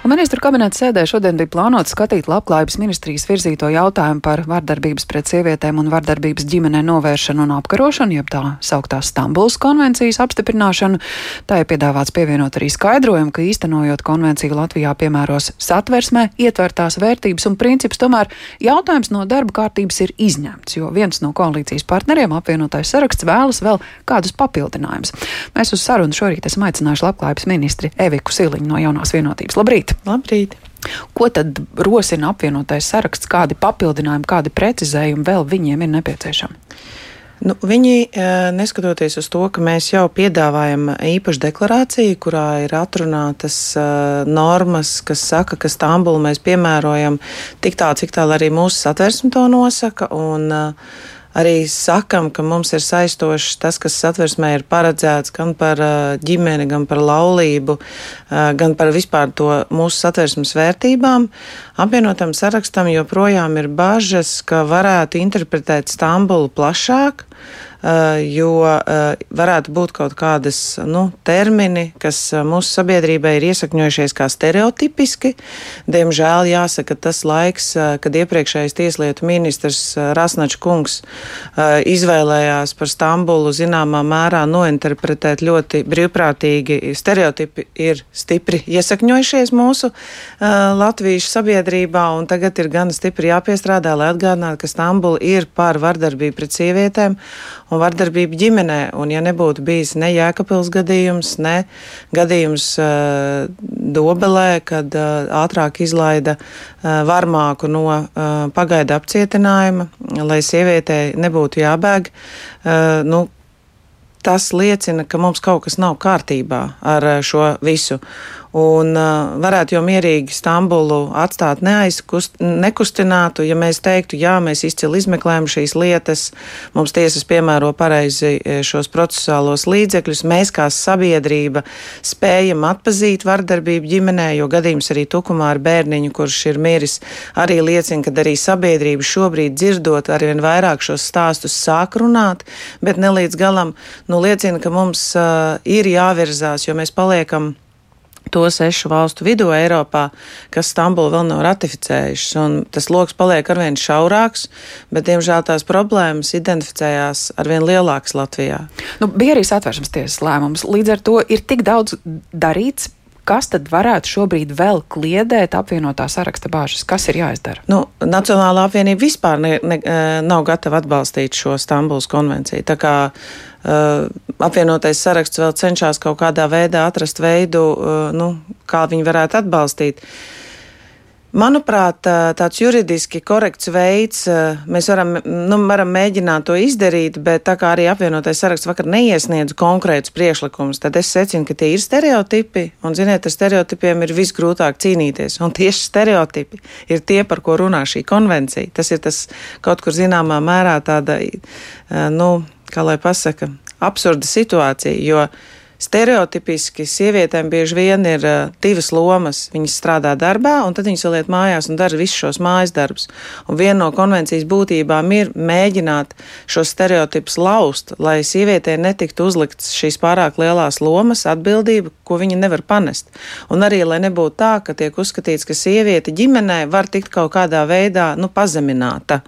Un ministru kabineta sēdē šodien bija plānots skatīt Labklājības ministrijas virzīto jautājumu par vardarbības pret sievietēm un vardarbības ģimenē novēršanu un apkarošanu, jeb tā sauktā Stambuls konvencijas apstiprināšanu. Tā ir piedāvāts pievienot arī skaidrojumu, ka īstenojot konvenciju Latvijā piemēros satversmē ietvertās vērtības un principus, tomēr jautājums no darba kārtības ir izņemts, jo viens no koalīcijas partneriem apvienotais saraksts vēlas vēl kādus papildinājumus. Mēs uz sarunu šorīt esam aicinājuši Labklājības ministri Eviku Siliņu no jaunās vienotības. Labrīt! Labrīt! Ko tad rosina apvienotais saraksts, kādi papildinājumi, kādi precizējumi vēl viņiem ir nepieciešami? Nu, viņi, e, neskatoties uz to, ka mēs jau piedāvājam īpašu deklarāciju, kurā ir atrunātas uh, normas, kas saka, ka Stambulu mēs piemērojam tik tālu, cik tālu arī mūsu satversme to nosaka. Un, uh, arī sakam, ka mums ir saistošs tas, kas satversmē ir paredzēts gan par ģimeni, gan par laulību, gan par vispār to mūsu satversmes vērtībām. Apvienotam sarakstam joprojām ir bažas, ka varētu interpretēt Stambulu plašāk jo eh, varētu būt kaut kādas nu, termini, kas eh, mūsu sabiedrībai ir iesakņojušies kā stereotipiski. Diemžēl jāsaka, tas laiks, kad iepriekšējais tieslietu ministrs Rasnačs kungs izvēlējās par Stambulu zināmā mērā nointerpretēt ļoti brīvprātīgi, stereotipi ir stipri iesakņojušies mūsu latviešu sabiedrībā, un tagad ir gan stipri jāpiestrādā, lai atgādinātu, ka Stambula ir par vardarbību pret sievietēm un vardarbību ģimenē. Un, ja nebūtu bijis ne Jēkabils gadījums, ne gadījums uh, Dobelē, kad uh, ātrāk izlaida uh, varmāku no uh, pagaida apcietinājuma, lai sievietei nebūtu jābēg, uh, nu, tas liecina, ka mums kaut kas nav kārtībā ar šo visu. Un uh, varētu jau mierīgi Stambulu atstāt neaizkust, nekustinātu, ja mēs teiktu, jā, mēs izcili izmeklējam šīs lietas, mums tiesas piemēro pareizi e, šos procesuālos līdzekļus, mēs kā sabiedrība spējam atpazīt vardarbību ģimenē, jo gadījums arī tukumā ar bērniņu, kurš ir miris, arī liecina, ka arī sabiedrība šobrīd dzirdot arvien vairāk šos stāstus sāk runāt, bet ne līdz galam, nu liecina, ka mums uh, ir jāvirzās, jo mēs paliekam to sešu valstu vidū Eiropā, kas Stambulu vēl nav ratificējušas. Tas lokus paliek arvien šaurāks, bet, diemžēl, tās problēmas identificējās arvien lielākas Latvijā. Nu, bija arī satversmes tiesas lēmums. Līdz ar to ir tik daudz darīts. Kas tad varētu šobrīd vēl kliedēt apvienotā saraksta bāžas? Kas ir jāizdara? Nu, Nacionālā apvienība vispār ne, ne, nav gatava atbalstīt šo Stambuls konvenciju. Tā kā uh, Uh, apvienotais saraksts vēl cenšas kaut kādā veidā atrast veidu, uh, nu, kā viņi varētu atbalstīt. Manuprāt, tāds juridiski korekts veids, mēs varam, nu, varam mēģināt to izdarīt, bet tā kā arī apvienotais saraksts vakar neiesniedz konkrētus priekšlikumus, tad es secinu, ka tie ir stereotipi, un, ziniet, ar stereotipiem ir visgrūtāk cīnīties, un tieši stereotipi ir tie, par ko runā šī konvencija. Tas ir tas kaut kur zināmā mērā tāda, nu, kā lai pasaka, absurda situācija, jo Stereotipiski sievietēm bieži vien ir uh, divas lomas. Viņas strādā darbā, un tad viņas vēl iet mājās un dara visus šos mājas darbus. Un viena no konvencijas būtībām ir mēģināt šos stereotipus laust, lai sievietē netiktu uzlikts šīs pārāk lielās lomas, atbildība, ko viņa nevar panest. Un arī, lai nebūtu tā, ka tiek uzskatīts, ka sieviete ģimenē var tikt kaut kādā veidā nu, pazemināta.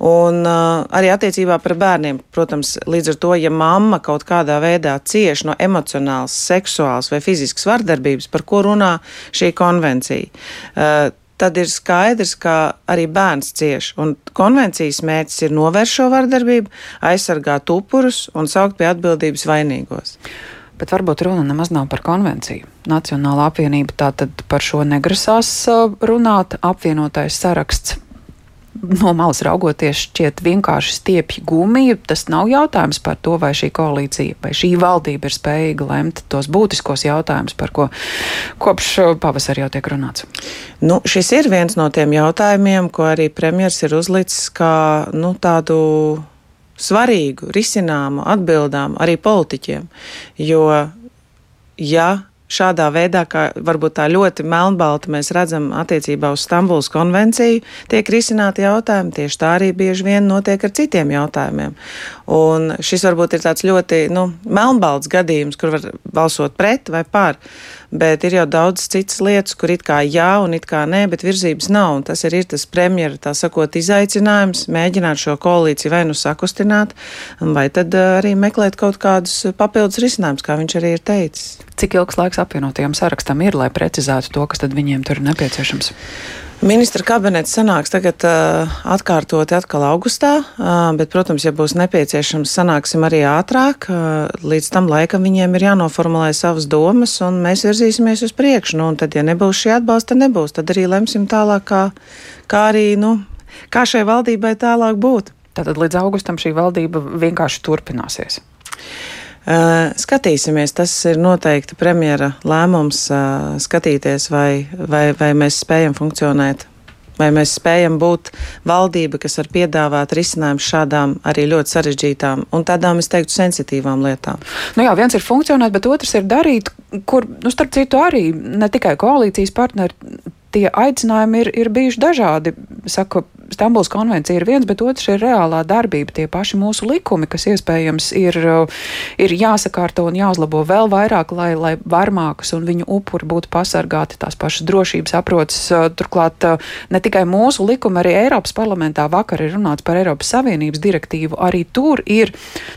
Un uh, arī attiecībā par bērniem, protams, līdz ar to, ja mamma kaut kādā veidā cieš no emocionālām emocionāls, seksuāls vai fizisks vardarbības, par ko runā šī konvencija. Uh, tad ir skaidrs, ka arī bērns cieš. Un konvencijas mērķis ir novērst šo vardarbību, aizsargāt upurus un saukt pie atbildības vainīgos. Bet varbūt runa nemaz nav par konvenciju. Nacionāla apvienība tātad par šo negrasās uh, runāt. Apvienotais saraksts no malas raugoties, šķiet vienkārši stiepja gumiju. Tas nav jautājums par to, vai šī koalīcija vai šī valdība ir spējīga lemt tos būtiskos jautājumus, par ko kopš pavasara jau tiek runāts. Nu, šis ir viens no tiem jautājumiem, ko arī premjers ir uzlicis kā nu, tādu svarīgu, risināmu atbildām arī politiķiem. Jo, ja šādā veidā, kā varbūt tā ļoti melnbalti mēs redzam attiecībā uz Stambuls konvenciju, tiek risināti jautājumi. Tieši tā arī bieži vien notiek ar citiem jautājumiem. Un šis varbūt ir tāds ļoti nu, melnbalts gadījums, kur var balsot pret vai par. Bet ir jau daudz citas lietas, kur it kā jā un it kā nē, bet virzības nav. Un tas ir, ir tas premjera, tā sakot, izaicinājums mēģināt šo koalīciju vai nu sakustināt, vai tad arī meklēt kaut kādus papildus risinājumus, kā viņš arī ir teicis. Cik ilgs laiks apvienotajam sarakstam ir, lai precizētu to, kas tad viņiem tur ir nepieciešams? Ministra kabinets sanāks tagad uh, atkārtoti atkal augustā, uh, bet, protams, ja būs nepieciešams, sanāksim arī ātrāk. Uh, līdz tam laikam viņiem ir jānoformulē savas domas, un mēs virzīsimies uz priekšu. Nu, un tad, ja nebūs šī atbalsta, nebūs. Tad arī lemsim tālāk, kā, kā arī, nu, kā šai valdībai tālāk būt. Tātad līdz augustam šī valdība vienkārši turpināsies. Skatīsimies, tas ir noteikti premjera lēmums skatīties, vai, vai, vai mēs spējam funkcionēt. Vai mēs spējam būt valdība, kas var piedāvāt risinājumus šādām arī ļoti sarežģītām un tādām, es teiktu, sensitīvām lietām? Nu jā, viens ir funkcionēt, bet otrs ir darīt, kur, nu, starp citu, arī ne tikai koalīcijas partneri, tie aicinājumi ir, ir bijuši dažādi. Saka, Stambuls konvencija ir viens, bet otrs ir reālā darbība. Tie paši mūsu likumi, kas iespējams ir, ir jāsakārto un jāuzlabo vēl vairāk, lai, lai varmākas un viņu upuri būtu pasargāti tās pašas drošības aprotas. Turklāt ne tikai mūsu likumi, arī Eiropas parlamentā vakar ir runāts par Eiropas Savienības direktīvu. Arī tur ir,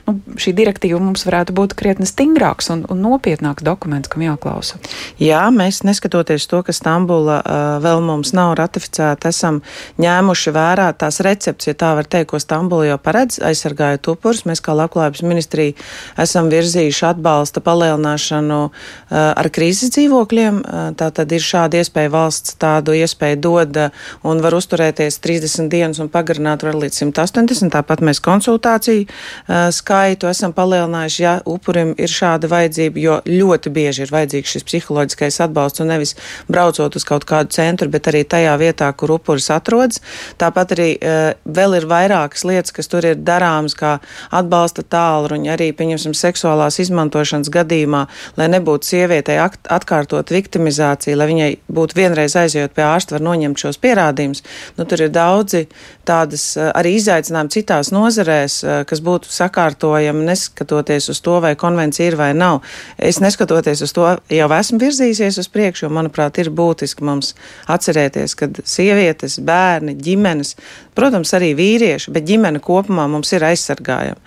nu, šī direktīva mums varētu būt krietni stingrāks un, un nopietnāks dokuments, kam jāklausa. Jā, mēs neskatoties to, ka Stambula uh, vēl mums nav ratificēta, esam ņēmuši vērā vērā tās recepts, ja tā var teikt, ko Stambula jau paredz, aizsargājot upurus. Mēs kā labklājības ministrija esam virzījuši atbalsta palielināšanu uh, ar krīzes dzīvokļiem. Uh, tā tad ir šāda iespēja valsts tādu iespēju dod uh, un var uzturēties 30 dienas un pagarināt var līdz 180. Tāpat mēs konsultāciju skaitu esam palielinājuši, ja upurim ir šāda vajadzība, jo ļoti bieži ir vajadzīgs šis psiholoģiskais atbalsts un nevis braucot uz kaut kādu centru, bet arī tajā vietā, kur upuris atrodas. Tā Tāpat arī uh, vēl ir vairākas lietas, kas tur ir darāmas, kā atbalsta tālruņa, arī, pieņemsim, seksuālās izmantošanas gadījumā, lai nebūtu sievietei atkārtot viktimizāciju, lai viņai būtu vienreiz aizjot pie ārsta, var noņemt šos pierādījumus. Nu, tur ir daudzi tādas uh, arī izaicinājumi citās nozarēs, uh, kas būtu sakārtojami, neskatoties uz to, vai konvencija ir vai nav. Es neskatoties uz to, jau esmu virzījusies uz priekšu, jo, manuprāt, ir būtiski mums atcerēties, ka sievietes, bērni, ģimenes, ģimenes, protams, arī vīrieši, bet ģimene kopumā mums ir aizsargājama.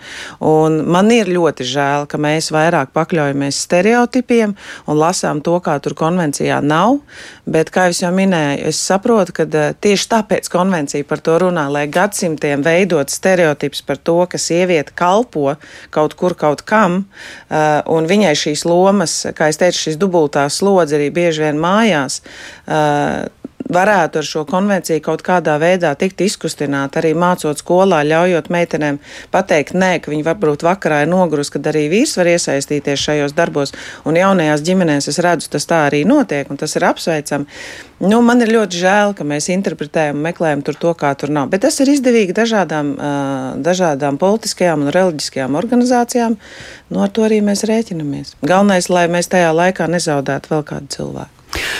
Un man ir ļoti žēl, ka mēs vairāk pakļaujamies stereotipiem un lasām to, kā tur konvencijā nav, bet, kā jau minēju, es saprotu, ka eh, tieši tāpēc konvencija par to runā, lai gadsimtiem veidot stereotips par to, ka sieviete kalpo kaut kur kaut kam, uh, un viņai šīs lomas, kā es teicu, šīs dubultās slodzi arī bieži vien mājās. Varētu ar šo konvenciju kaut kādā veidā tikt izkustināt, arī mācot skolā, ļaujot meitenēm pateikt nē, ka viņi varbūt vakarā ir nogurus, kad arī vīrs var iesaistīties šajos darbos, un jaunajās ģimenēs es redzu, tas tā arī notiek, un tas ir apsveicami. Nu, man ir ļoti žēl, ka mēs interpretējam un meklējam tur to, kā tur nav. Bet tas ir izdevīgi dažādām, dažādām politiskajām un reliģiskajām organizācijām. Nu, ar to arī mēs rēķinamies. Galvenais, lai mēs tajā laikā nezaudētu vēl kādu cilvēku.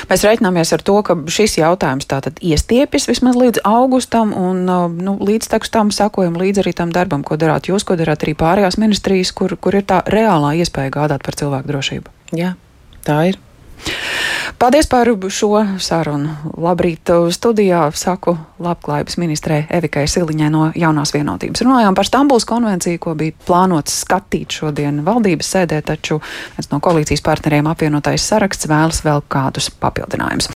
Mēs reiķināmies ar to, ka šis jautājums tātad iestiepjas vismaz līdz augustam, un uh, nu, līdz tam sakojam līdz arī tam darbam, ko darāt jūs, ko darāt arī pārējās ministrijas, kur, kur ir tā reālā iespēja gādāt par cilvēku drošību. Jā, tā ir. Paldies par šo sarunu. Labrīt studijā saku labklājības ministrē Evikai Siliņai no jaunās vienotības. Runājām par Stambuls konvenciju, ko bija plānots skatīt šodien valdības sēdē, taču viens no koalīcijas partneriem apvienotais saraksts vēlas vēl kādus papildinājumus.